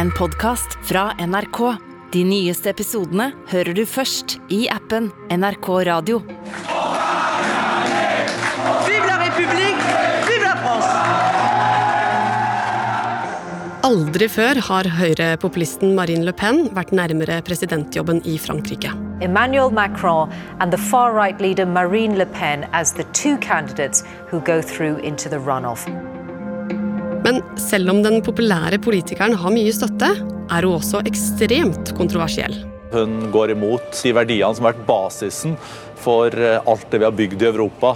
en podkast fra NRK. De nyeste episodene hører du først i appen NRK Radio. Vive la République! Vive la France! Aldri før har høyrepopulisten Marine Le Pen vært nærmere presidentjobben i Frankrike. Emmanuel Macron and the far right leader Marine Le Pen as the two candidates who go through into the runoff. Men selv om den populære politikeren har mye støtte, er hun også ekstremt kontroversiell. Hun går imot de verdiene som har vært basisen for eh, alt det vi har bygd i Europa.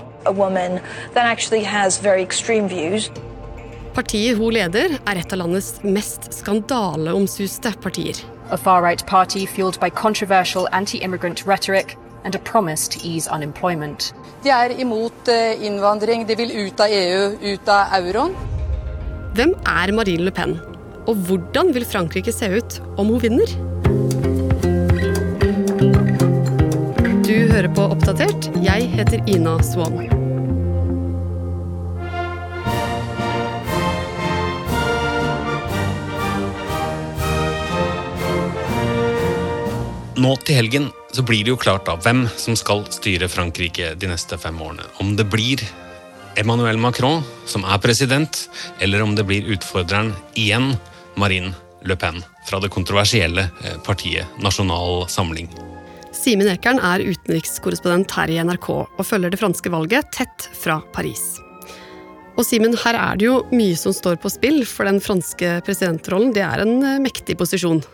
Partiet hun leder, er et av landets mest skandaleomsuste partier. a far right party fueled by controversial anti immigrant rhetoric and a promise to ease unemployment. De er imot eh, innvandring, de vil ut av EU, ut av euroen. Hvem er Marine Le Pen? Og hvordan vil Frankrike se ut om hun vinner? Du hører på Oppdatert. Jeg heter Ina Swan. Nå til helgen så blir det jo klart da hvem som skal styre Frankrike de neste fem årene. Om det blir Emmanuel Macron som er president, eller om det blir utfordreren igjen Marine Le Pen fra det kontroversielle eh, partiet Nasjonal Samling. Simen Ekern er utenrikskorrespondent her i NRK og følger det franske valget tett fra Paris. Og Simen, her er det jo mye som står på spill, for den franske presidentrollen det er en eh, mektig posisjon.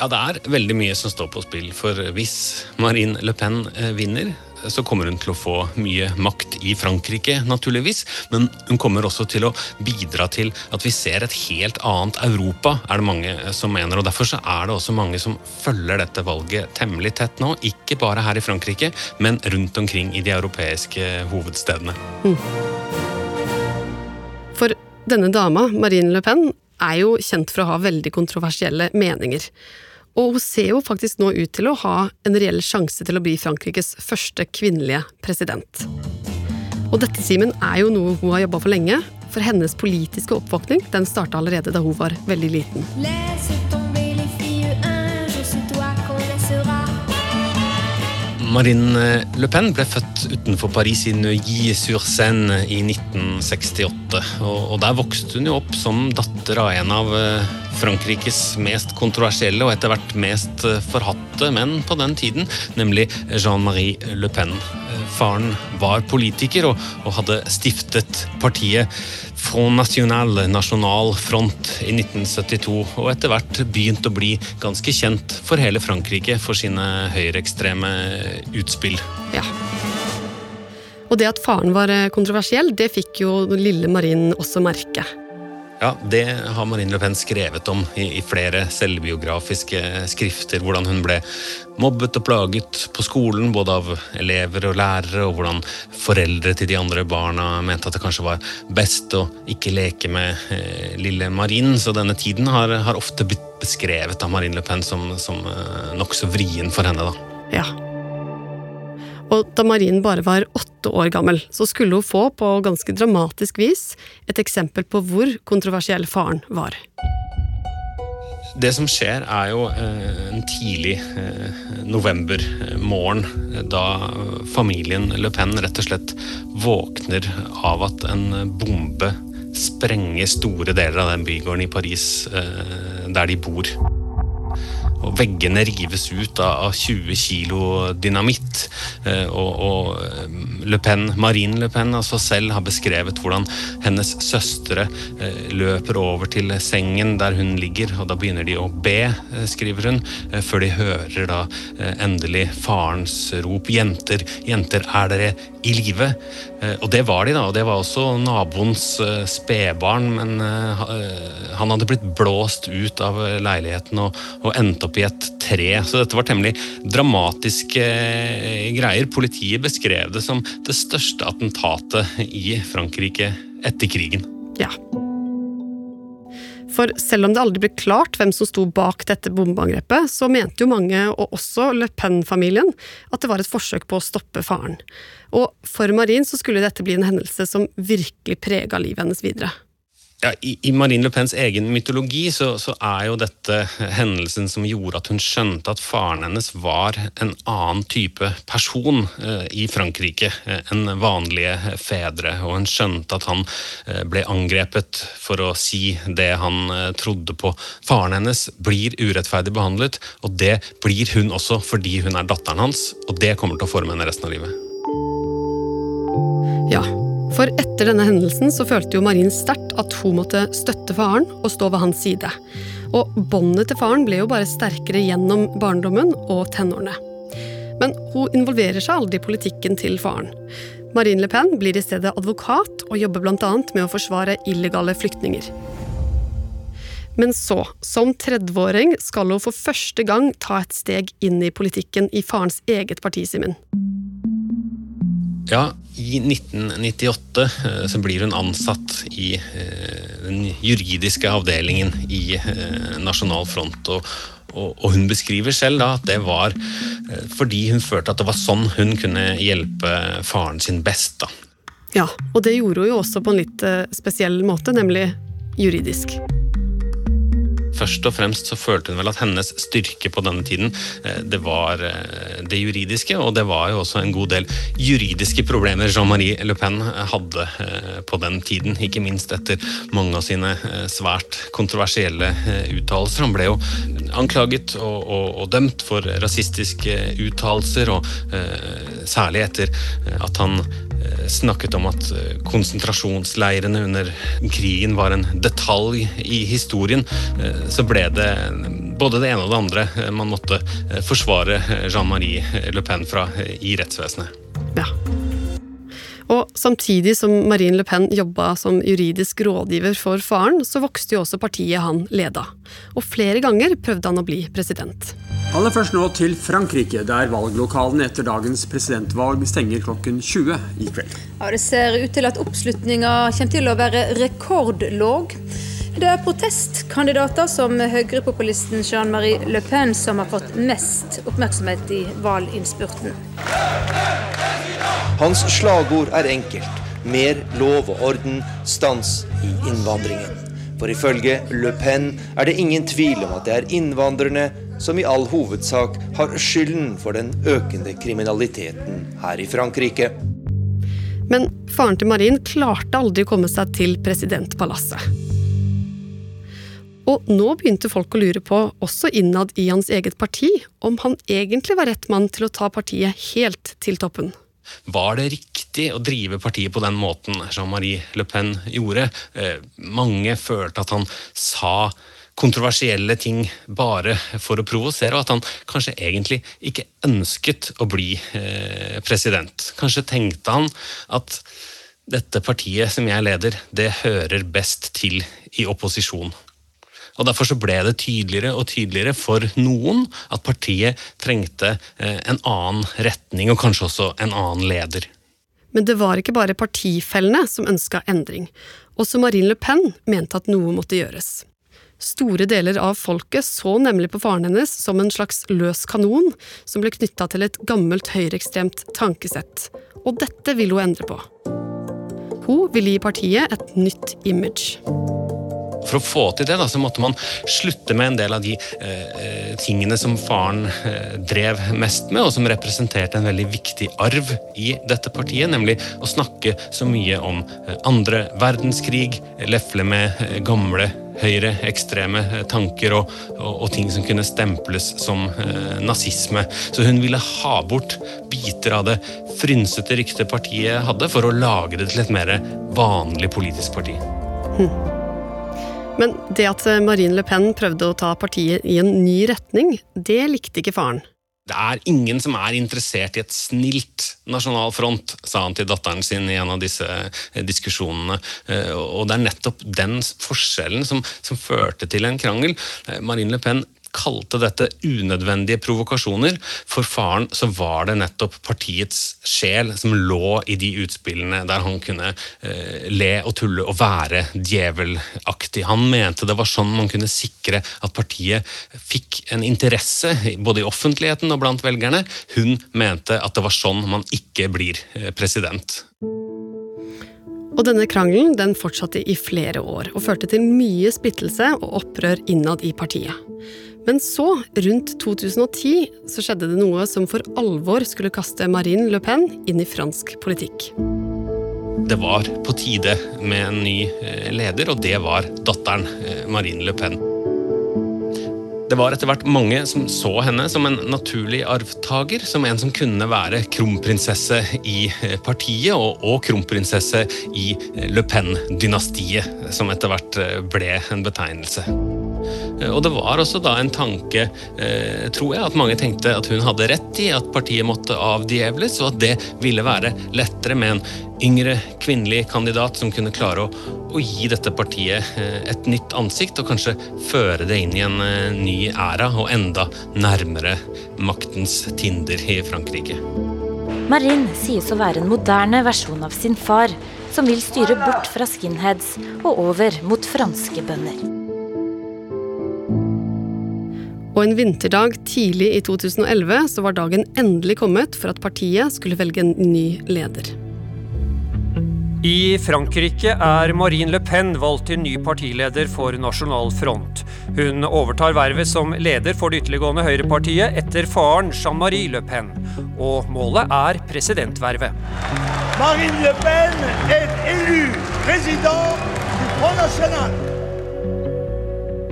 Ja, det er veldig mye som står på spill, for hvis Marine Le Pen eh, vinner, så kommer hun til å få mye makt i Frankrike, naturligvis. Men hun kommer også til å bidra til at vi ser et helt annet Europa, er det mange som mener. Og derfor så er det også mange som følger dette valget temmelig tett nå. Ikke bare her i Frankrike, men rundt omkring i de europeiske hovedstedene. For denne dama, Marine Le Pen, er jo kjent for å ha veldig kontroversielle meninger. Og hun ser jo faktisk nå ut til å ha en reell sjanse til å bli Frankrikes første kvinnelige president. Og dette, Simen, er jo noe hun har jobba for lenge. For hennes politiske oppvåkning den starta allerede da hun var veldig liten. Laisse tomber Marine Le Pen ble født utenfor Paris i Neuilly-sur-Seine i 1968. Og, der vokste hun jo opp som datter av en av eh, Frankrikes mest kontroversielle og etter hvert mest eh, forhatte menn på den tiden, nemlig Jean-Marie Le Pen. Faren var politiker og, og hadde stiftet partiet Front National, Nasjonal Front, i 1972, og etter hvert begynt å bli ganske kjent for hele Frankrike for sine høyreekstreme utspill. Ja. Og det at faren var eh, kontroversiell, det fikk jo lille Marin også merke. Ja, Det har Marine Le Pen skrevet om i, i flere selvbiografiske skrifter. Hvordan hun ble mobbet og plaget på skolen, både av elever og lærere, og hvordan foreldre til de andre barna mente at det kanskje var best å ikke leke med eh, lille Marine. Så denne tiden har, har ofte blitt beskrevet av Marine Le Pen som, som eh, nokså vrien for henne. da. Ja. Og da Marin bare var åtte år gammel, så skulle hun få, på ganske dramatisk vis, et eksempel på hvor kontroversiell faren var. Det som skjer, er jo eh, en tidlig eh, novembermorgen, eh, da familien Le Pen rett og slett våkner av at en bombe sprenger store deler av den bygården i Paris der de bor. Og veggene rives ut av av 20 kilo dynamitt. eh, Og, og eh, Le Pen, Marine Le Pen altså selv har beskrevet hvordan hennes søstre eh, løper over til sengen der hun ligger, og da begynner de å be, skriver hun, før de hører da endelig farens rop 'Jenter, jenter, er dere i live?' Eh, Og det var de, da. Og det var også naboens eh, spedbarn, men eh, ha- han hadde blitt blåst ut av leiligheten og, og endt opp i et tre. Så dette var temmelig dramatiske greier. Politiet beskrev det som det største attentatet i Frankrike etter krigen. Ja. For selv om det aldri ble klart hvem som sto bak dette bombeangrepet, så mente jo mange, og også Le Pen-familien, at det var et forsøk på å stoppe faren. Og for Marin så skulle dette bli en hendelse som virkelig prega livet hennes videre. Ja, i, I Marine Le Pens egen mytologi så, så, er jo dette hendelsen som gjorde at hun skjønte at faren hennes var en annen type person eh, i Frankrike eh, enn vanlige fedre. Og hun skjønte at han eh, ble angrepet for å si det han eh, trodde på. Faren hennes blir urettferdig behandlet, og det blir hun også fordi hun er datteren hans. Og det kommer til å forme henne resten av livet. Ja, for etter denne hendelsen så følte jo Marin sterkt at hun måtte støtte faren og stå ved hans side. Og båndet til faren ble jo bare sterkere gjennom barndommen og tenårene. Men hun involverer seg aldri i politikken til faren. Marine Le Pen blir i stedet advokat og jobber bl.a. med å forsvare illegale flyktninger. Men så, som 30-åring, skal hun for første gang ta et steg inn i politikken i farens eget parti, Simen. Ja, i 1998 eh, så blir hun ansatt i eh, den juridiske avdelingen i eh, Nasjonal Front. Og, og, hun beskriver selv da at det var fordi hun følte at det var sånn hun kunne hjelpe faren sin best. da. Ja, og det gjorde hun jo også på en litt spesiell måte, nemlig juridisk. Først og fremst så følte hun vel at hennes styrke på denne tiden eh, det var eh, det juridiske, og det var jo også en god del juridiske problemer Jean-Marie Le Pen hadde eh, på den tiden. Ikke minst etter mange av sine svært kontroversielle uttalelser. Han ble jo anklaget og, og, og dømt for rasistiske uttalelser, og særlig etter at han snakket om at konsentrasjonsleirene under krigen var en detalj i historien så ble det både det ene og det andre man måtte eh, forsvare Jean-Marie Le Pen fra eh, i rettsvesenet. Ja. Og samtidig som Marine Le Pen jobba som juridisk rådgiver for faren, så vokste jo også partiet han leda. Og flere ganger prøvde han å bli president. Aller først nå til Frankrike, der valglokalene etter dagens presidentvalg stenger klokken 20 i kveld. Ja, Det ser ut til at oppslutninga kommer til å være rekordlåg. Det er protestkandidater som høyrepopulisten Jean-Marie Le Pen som har fått mest oppmerksomhet i valinnspurten. Hans slagord er enkelt. Mer lov og orden, stans i innvandringen. For ifølge Le Pen er det ingen tvil om at det er innvandrerne som i all hovedsak har skylden for den økende kriminaliteten her i Frankrike. Men faren til Marin klarte aldri å komme seg til presidentpalasset. Og nå begynte folk å lure på, også innad i hans eget parti, om han egentlig var rett mann til å ta partiet helt til toppen. Var det riktig å drive partiet på den måten Jean-Marie Le Pen gjorde? Eh, mange følte at han sa kontroversielle ting bare for å provosere, og at han kanskje egentlig ikke ønsket å bli eh, president. Kanskje tenkte han at dette partiet som jeg leder, det hører best til i opposisjon. Og Derfor så ble det tydeligere og tydeligere for noen at partiet trengte eh, en annen retning, og kanskje også en annen leder. Men det var ikke bare partifellene som ønska endring. Også Marine Le Pen mente at noe måtte gjøres. Store deler av folket så nemlig på faren hennes som en slags løs kanon som ble knytta til et gammelt høyreekstremt tankesett. Og dette ville hun endre på. Hun ville gi partiet et nytt image. For å få til det da, så måtte man slutte med en del av de eh, tingene som faren eh, drev mest med, og som representerte en veldig viktig arv i dette partiet, nemlig å snakke så mye om eh, andre verdenskrig, lefle med eh, gamle høyreekstreme eh, tanker og, og, og, ting som kunne stemples som eh, nazisme. Så hun ville ha bort biter av det frynsete ryktet partiet hadde, for å lage det til et mer vanlig politisk parti. Hm. Men det at Marine Le Pen prøvde å ta partiet i en ny retning, det likte ikke faren. Det er ingen som er interessert i et snilt nasjonal front, sa han til datteren sin i en av disse eh, diskusjonene. Eh, og det er nettopp den forskjellen som, som førte til en krangel. Eh, Marine Le Pen kalte dette unødvendige provokasjoner. For faren så var det nettopp partiets sjel som lå i de utspillene der han kunne eh, le og tulle og være djevelaktig. Han mente det var sånn man kunne sikre at partiet fikk en interesse både i offentligheten og blant velgerne. Hun mente at det var sånn man ikke blir eh, president. Og denne krangelen den fortsatte i flere år, og førte til mye splittelse og opprør innad i partiet. Men så, rundt 2010, så skjedde det noe som for alvor skulle kaste Marine Le Pen inn i fransk politikk. Det var på tide med en ny eh, leder, og det var datteren eh, Marine Le Pen. Det var etter hvert mange som så henne som en naturlig arvtaker, som en som kunne være kronprinsesse i eh, partiet, og, og kronprinsesse i Le Pen-dynastiet, som etter hvert ble en betegnelse. Og det var også da en tanke, tror jeg, at mange tenkte at hun hadde rett i at partiet måtte avdjevles, og at det ville være lettere med en yngre kvinnelig kandidat som kunne klare å, å, gi dette partiet eh, et nytt ansikt, og kanskje føre det inn i en eh, ny æra og enda nærmere maktens Tinder i Frankrike. Marin sies å være en moderne versjon av sin far, som vil styre bort fra skinheads og over mot franske bønder. Og en vinterdag tidlig i 2011 så var dagen endelig kommet for at partiet skulle velge en ny leder. I Frankrike er Marine Le Pen valgt til ny partileder for Nasjonal Front. Hun overtar vervet som leder for det ytterliggående høyrepartiet etter faren Jean-Marie Le Pen. Og målet er presidentvervet. Marine Le Pen er élu president du Front National.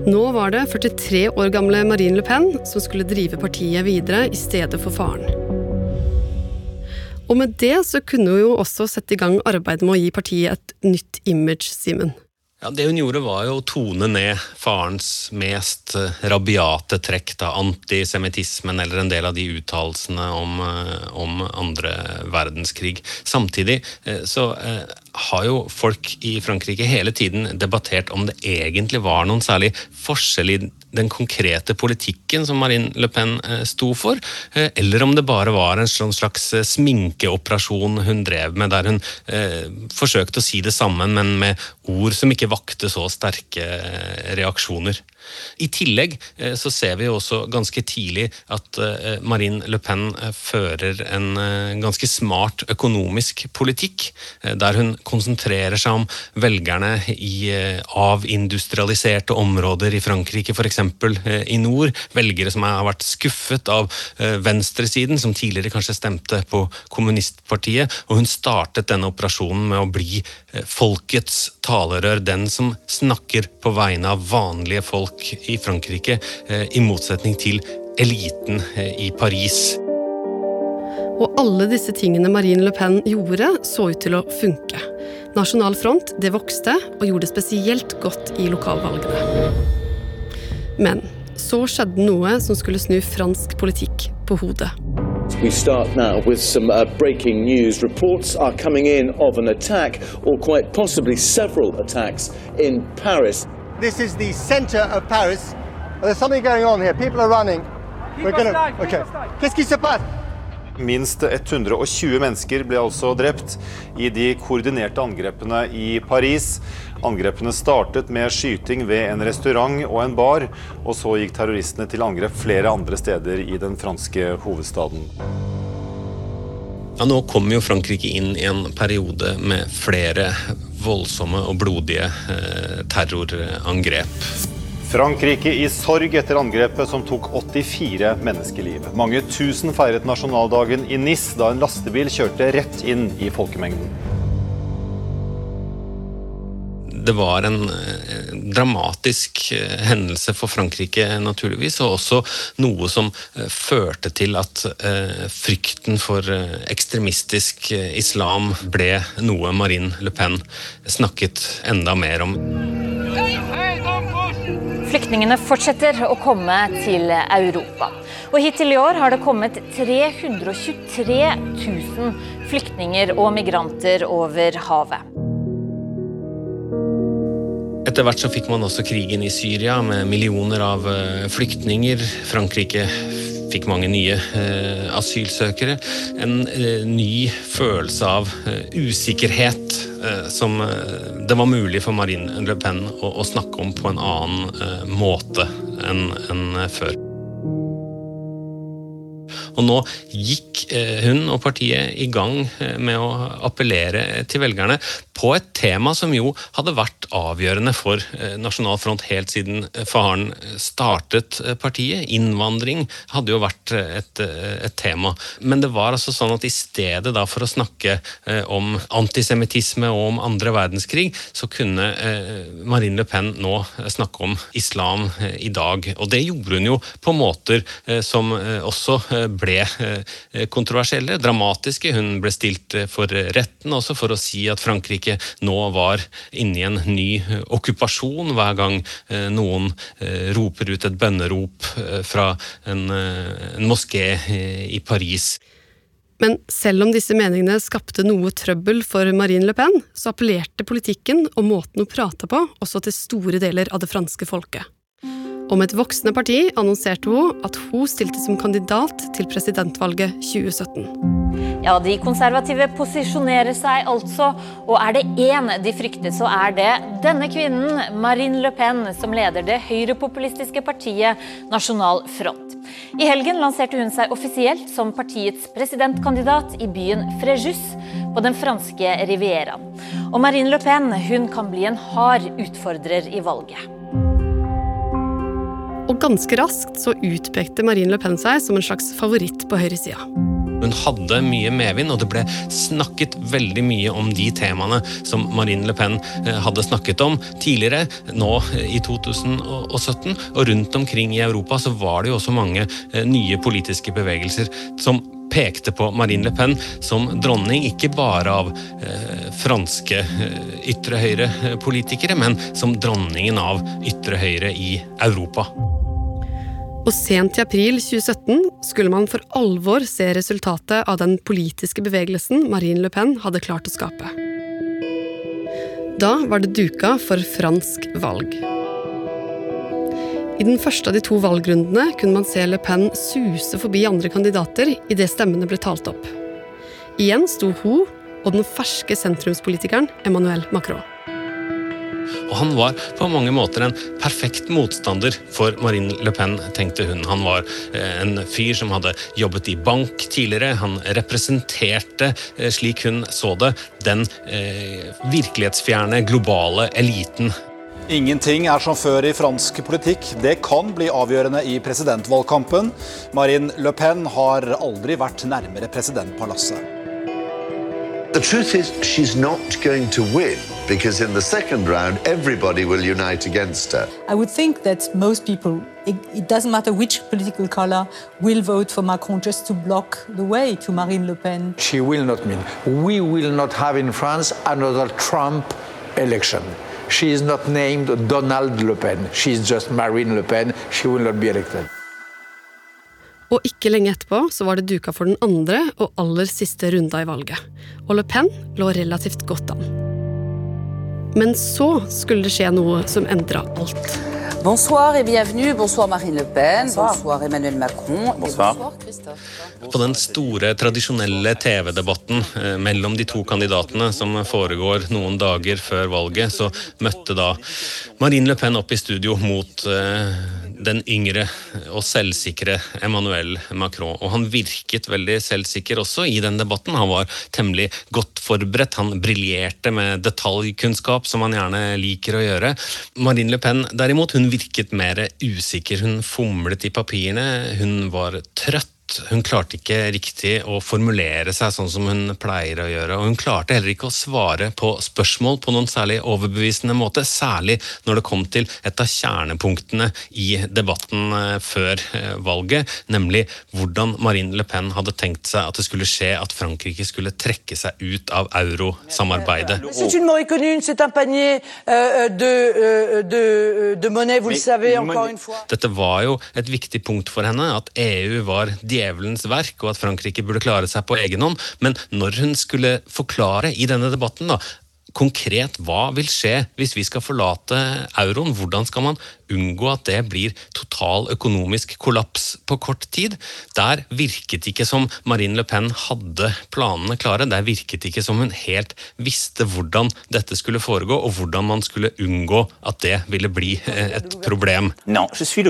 Nå var det 43 år gamle Marine Le Pen som skulle drive partiet videre i stedet for faren. Og med det så kunne hun jo også sette i gang arbeidet med å gi partiet et nytt image, Simen. Ja, Det hun gjorde, var jo å tone ned farens mest eh, rabiate trekk, da, antisemittismen eller en del av de uttalelsene om, eh, om andre verdenskrig. Samtidig eh, så har jo folk i Frankrike hele tiden debattert om det egentlig var noen særlig forskjell i den konkrete politikken som Marine Le Pen eh, sto for, eh, eller om det bare var en sånn slags eh, sminkeoperasjon hun drev med, der hun forsøkte å si det sammen, men med ord som ikke vakte så sterke reaksjoner. I tillegg så ser vi også ganske tidlig at Marine Le Pen fører en ganske smart økonomisk politikk, der hun konsentrerer seg om velgerne i avindustrialiserte områder i Frankrike, f.eks. i nord. Velgere som har vært skuffet av venstresiden, som tidligere kanskje stemte på kommunistpartiet. Og hun startet denne operasjonen med å bli folkets talerør, den som snakker på vegne av vanlige folk i Frankrike, eh, i motsetning til eliten eh, i Paris. Og alle disse tingene Marine Le Pen gjorde, så ut til å funke. Nasjonal Front det vokste og gjorde det spesielt godt i lokalvalgene. Men så skjedde noe som skulle snu fransk politikk på hodet. We start now with some uh, breaking news. Reports are coming in of an attack, or quite possibly several attacks, in Paris. This is the center of Paris. There's something going on here. People are running. We're gonna, okay. Qu'est-ce qui se passe? Minst 120 mennesker ble altså drept i de koordinerte angrepene i Paris. Angrepene startet med skyting ved en restaurant og en bar, og så gikk terroristene til angrep flere andre steder i den franske hovedstaden. Ja, nå kommer jo Frankrike inn i en periode med flere voldsomme og blodige eh, terrorangrep. Frankrike i sorg etter angrepet som tok 84 menneskeliv. Mange tusen feiret nasjonaldagen i NIS da en lastebil kjørte rett inn i folkemengden. Det var en eh, dramatisk eh, hendelse for Frankrike, naturligvis, og også noe som eh, førte til at frykten for ekstremistisk islam ble noe Marine Le Pen snakket enda mer om. Flyktningene fortsetter å komme til Europa. Og Hittil i år har det kommet 323 000 flyktninger og migranter over havet. Etter hvert så fikk man også krigen i Syria med millioner av eh, flyktninger. Frankrike fikk mange nye eh, asylsøkere. En eh, ny følelse av eh, usikkerhet eh, som eh, det var mulig for Marine Le Pen å, å snakke om på en annen måte enn en før. Og nå gikk hun og partiet i gang med å appellere til velgerne på et tema som jo hadde vært avgjørende for Nasjonal Front helt siden faren startet partiet. Innvandring hadde jo vært et, et tema. Men det var altså sånn at i stedet for å snakke om antisemittisme og om andre verdenskrig, så kunne Marine Le Pen nå snakke om islam i dag. Og det gjorde hun jo på måter som også ble kontroversielle, dramatiske. Hun ble stilt for retten også for å si at Frankrike nå var inne i en ny okkupasjon hver gang eh, noen eh, roper ut et bønnerop eh, fra en, en moské i Paris. Men selv om disse meningene skapte noe trøbbel for Marine Le Pen, så appellerte politikken og måten hun prata på også til store deler av det franske folket. Om et voksende parti annonserte hun at hun stilte som kandidat til presidentvalget 2017. Ja, De konservative posisjonerer seg altså, og er det én de frykter, så er det denne kvinnen, Marine Le Pen, som leder det høyrepopulistiske partiet Nasjonal Front. I helgen lanserte hun seg offisielt som partiets presidentkandidat i byen Fréjus på den franske rivieraen. Og Marine Le Pen hun kan bli en hard utfordrer i valget. Og ganske raskt så utpekte Marine Le Pen seg som en slags favoritt på høyresida. Hun hadde mye medvind, og det ble snakket veldig mye om de temaene som Marine Le Pen eh, hadde snakket om tidligere, nå eh, i 2017. Og rundt omkring i Europa så var det jo også mange eh, nye politiske bevegelser som pekte på Marine Le Pen som dronning, ikke bare av eh, franske eh, ytre høyre-politikere, men som dronningen av ytre høyre i Europa. Og sent i april 2017 skulle man for alvor se resultatet av den politiske bevegelsen Marine Le Pen hadde klart å skape. Da var det duka for fransk valg. I den første av de to valgrundene kunne man se Le Pen suse forbi andre kandidater idet stemmene ble talt opp. Igjen sto hun og den ferske sentrumspolitikeren Emmanuel Macron. Og han var på mange måter en perfekt motstander for Marine Le Pen, tenkte hun. Han var eh, en fyr som hadde jobbet i bank tidligere. Han representerte, eh, slik hun så det, den eh, virkelighetsfjerne, globale eliten. Ingenting er som før i fransk politikk. Det kan bli avgjørende i presidentvalgkampen. Marine Le Pen har aldri vært nærmere presidentpalasset. The truth is, she's not going to win because in the second round, everybody will unite against her. I would think that most people, it, it, doesn't matter which political color, will vote for Macron just to block the way to Marine Le Pen. She will not win. We will not have in France another Trump election. She is not named Donald Le Pen. She is just Marine Le Pen. She will not be elected. Og ikke lenge etterpå så var det duka for den andre og aller siste runda i valget. Og Le Pen lå relativt godt an. Men så skulle det skje noe som endra alt. Bonsoir et bienvenue. Bonsoir Marine Le Pen. Bonsoir, bonsoir Emmanuel Macron. Bonsoir. På den store, tradisjonelle TV-debatten eh, mellom de to kandidatene som foregår noen dager før valget, så møtte da Marine Le Pen opp i studio mot eh, den yngre og selvsikre Emmanuel Macron. Og han virket veldig selvsikker også i den debatten. Han var temmelig godt forberedt. Han briljerte med detaljkunnskap, som han gjerne liker å gjøre. Marine Le Pen derimot, hun virket mer usikker. Hun fomlet i papirene, hun var trøtt hun klarte ikke riktig å formulere seg sånn som hun pleier å gjøre. Og hun klarte heller ikke å svare på spørsmål på noen særlig overbevisende måte, særlig når det kom til et av kjernepunktene i debatten eh, før eh, valget, nemlig hvordan Marine Le Pen hadde tenkt seg at det skulle skje at Frankrike skulle trekke seg ut av eurosamarbeidet. Dette var jo et viktig punkt for henne, at EU var djevelens verk, og at Frankrike burde klare seg på egen hånd. Men når hun skulle forklare i denne debatten da, konkret hva vil skje hvis vi skal forlate euroen, hvordan skal man unngå at det blir total økonomisk kollaps på kort tid? Der virket ikke som Marine Le Pen hadde planene klare. Der virket ikke som hun helt visste hvordan dette skulle foregå, og hvordan man skulle unngå at det ville bli eh, et problem. Non, je suis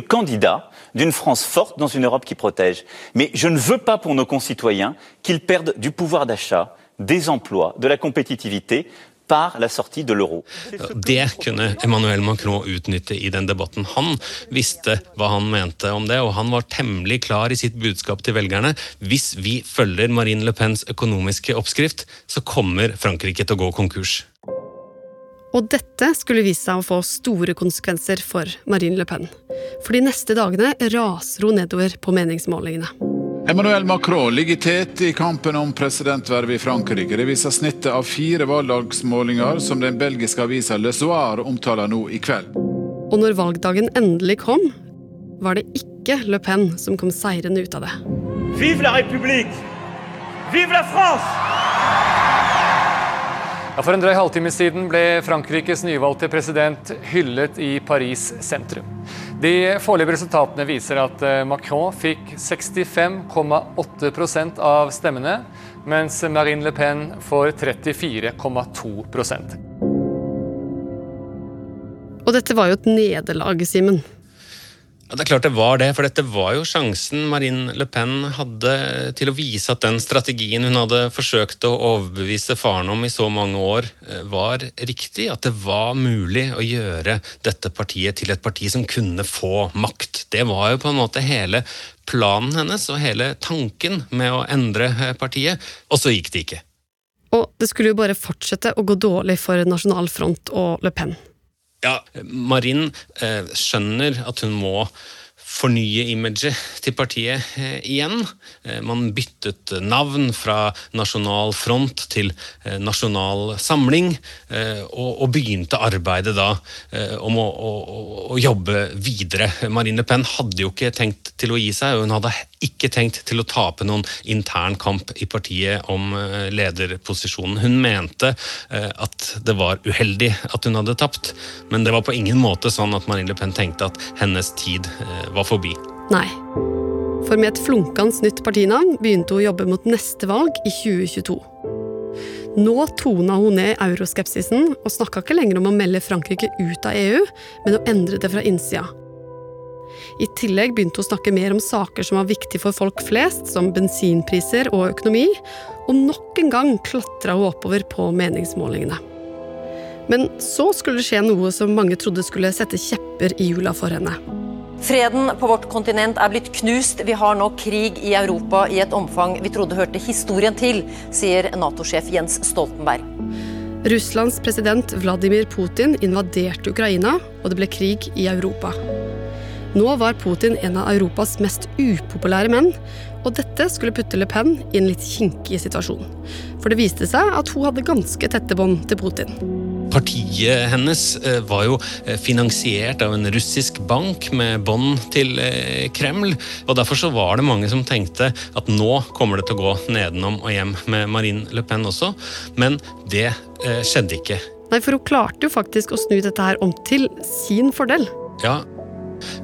d'une France forte dans une Europe qui protège. Mais je ne veux pas pour nos concitoyens qu'ils perdent du pouvoir d'achat, des emplois, de la compétitivité par la sortie de l'euro. Det kunne Emmanuel Macron utnytte i den debatten. Han visste hva han mente om det, og han var temmelig klar i sitt budskap til velgerne. Hvis vi følger Marine Le Pens økonomiske oppskrift, så kommer Frankrike til å gå konkurs. Og dette skulle vise seg å få store konsekvenser for Marine Le Pen. For de neste dagene raser hun nedover på meningsmålingene. Emmanuel Macron ligger tett tet i kampen om presidentvervet i Frankrike. Det viser snittet av fire valgdagsmålinger som den belgiske avisa Le Soir omtaler nå i kveld. Og når valgdagen endelig kom, var det ikke Le Pen som kom seirende ut av det. Vive la République! Vive la France! For en drøy halvtime siden ble Frankrikes nyvalgte president hyllet i Paris sentrum. De foreløpige resultatene viser at eh, Macron fikk 65,8% av stemmene, mens Marine Le Pen får 34,2% Og dette var jo et nederlag, Simen. Ja, det er klart det var det, for dette var jo sjansen Marine Le Pen hadde til å vise at den strategien hun hadde forsøkt å overbevise faren om i så mange år, eh, var riktig. At det var mulig å gjøre dette partiet til et parti som kunne få makt. Det var jo på en måte hele planen hennes og hele tanken med å endre eh, partiet, og så gikk det ikke. Og det skulle jo bare fortsette å gå dårlig for Nasjonal Front og Le Pen. Ja, Marin eh, skjønner at hun må fornye imaget til partiet eh, igjen. Eh, man byttet navn fra Nasjonal Front til Nasjonal Samling, og, begynte arbeidet da om å, å, å, jobbe videre. Marine Pen hadde jo ikke tenkt til å gi seg, og hun hadde ikke tenkt til å tape noen intern kamp i partiet om lederposisjonen. Hun mente at det var uheldig at hun hadde tapt, men det var på ingen måte sånn at Marine Le Pen tenkte at hennes tid var forbi. Nei. For med et flunkende nytt partinavn begynte hun å jobbe mot neste valg i 2022. Nå tona hun ned euroskepsisen og snakka ikke lenger om å melde Frankrike ut av EU, men å endre det fra innsida. I tillegg begynte hun å snakke mer om saker som var viktige for folk flest, som bensinpriser og økonomi, og nok en gang klatra hun oppover på meningsmålingene. Men så skulle det skje noe som mange trodde skulle sette kjepper i hjula for henne. Freden på vårt kontinent er blitt knust. Vi har nå krig i Europa i et omfang vi trodde hørte historien til, sier Nato-sjef Jens Stoltenberg. Russlands president Vladimir Putin invaderte Ukraina, og det ble krig i Europa. Nå var Putin en av Europas mest upopulære menn, og dette skulle putte Le Pen i en litt kinkig situasjon. For det viste seg at hun hadde ganske tette bånd til Putin. Partiet hennes eh, var jo eh, finansiert av en russisk bank med bånd til eh, Kreml. og Derfor så var det mange som tenkte at nå kommer det til å gå nedenom og hjem med Marine Le Pen også. Men det skjedde ikke. Nei, for hun klarte jo faktisk å snu dette her om til sin fordel. Ja,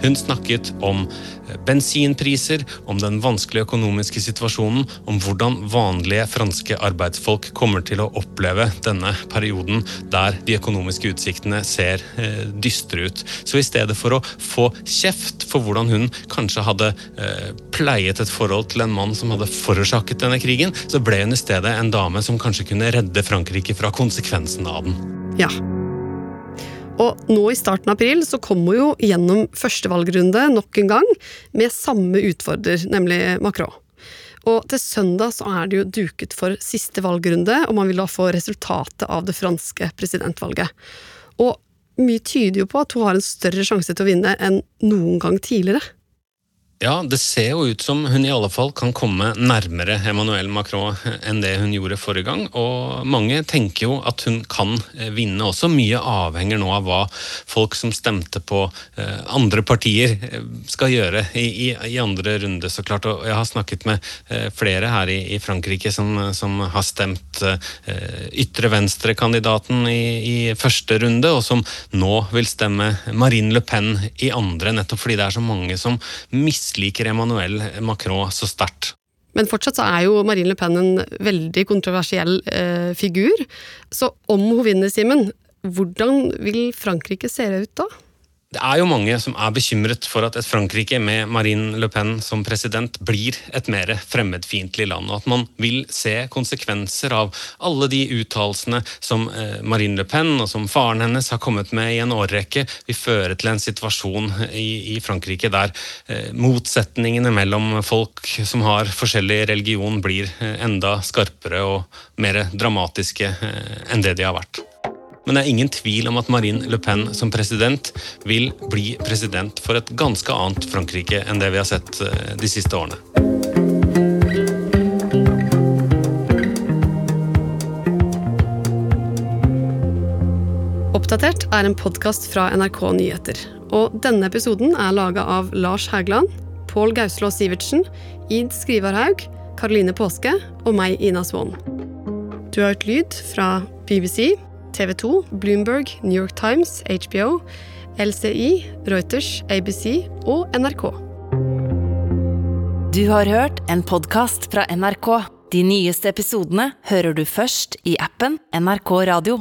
hun snakket om eh, bensinpriser, om den vanskelige økonomiske situasjonen, om hvordan vanlige franske arbeidsfolk kommer til å oppleve denne perioden der de økonomiske utsiktene ser eh, dystre ut. Så i stedet for å få kjeft for hvordan hun kanskje hadde eh, pleiet et forhold til en mann som hadde forårsaket denne krigen, så ble hun i stedet en dame som kanskje kunne redde Frankrike fra konsekvensen av den. Ja, og nå i starten av april så kom hun jo gjennom første valgrunde nok en gang med samme utfordrer, nemlig Macron. Og til søndag så er det jo duket for siste valgrunde, og man vil da få resultatet av det franske presidentvalget. Og mye tyder jo på at hun har en større sjanse til å vinne enn noen gang tidligere. Ja, det ser jo ut som hun i alle fall kan komme nærmere Emmanuel Macron enn det hun gjorde forrige gang. Og mange tenker jo at hun kan eh, vinne også. Mye avhenger nå av hva folk som stemte på eh, andre partier eh, skal gjøre i, i, i andre runde, så klart. Og jeg har snakket med flere her i, i Frankrike som, som, har stemt ytre venstre-kandidaten i, første runde, og som nå vil stemme Marine Le Pen i andre, nettopp fordi det er så mange som mister misliker Emmanuel Macron så sterkt. Men fortsatt så er jo Marine Le Pen en veldig kontroversiell eh, figur. Så om hun vinner, Simen, hvordan vil Frankrike se ut da? Det er jo mange som er bekymret for at et Frankrike med Marine Le Pen som president blir et mer fremmedfiendtlig land, og at man vil se konsekvenser av alle de uttalelsene som eh, Marine Le Pen og som faren hennes har kommet med i en årrekke, vil føre til en situasjon i, i Frankrike der eh, motsetningene mellom folk som har forskjellig religion, blir eh, enda skarpere og mer dramatiske enn det de har vært. Men det er ingen tvil om at Marine Le Pen som president vil bli president for et ganske annet Frankrike enn det vi har sett eh, de siste årene. Oppdatert er en podkast fra NRK Nyheter. Og denne episoden er laga av Lars Hægeland, Pål Gauslå Sivertsen, Id Skrivarhaug, Karoline Påske og meg, Ina Svaan. Du har hørt lyd fra BBC, TV 2, Bloomberg, New York Times, HBO, LCI, Reuters, ABC og NRK. Du har hørt en podkast fra NRK. De nyeste episodene hører du først i appen NRK Radio.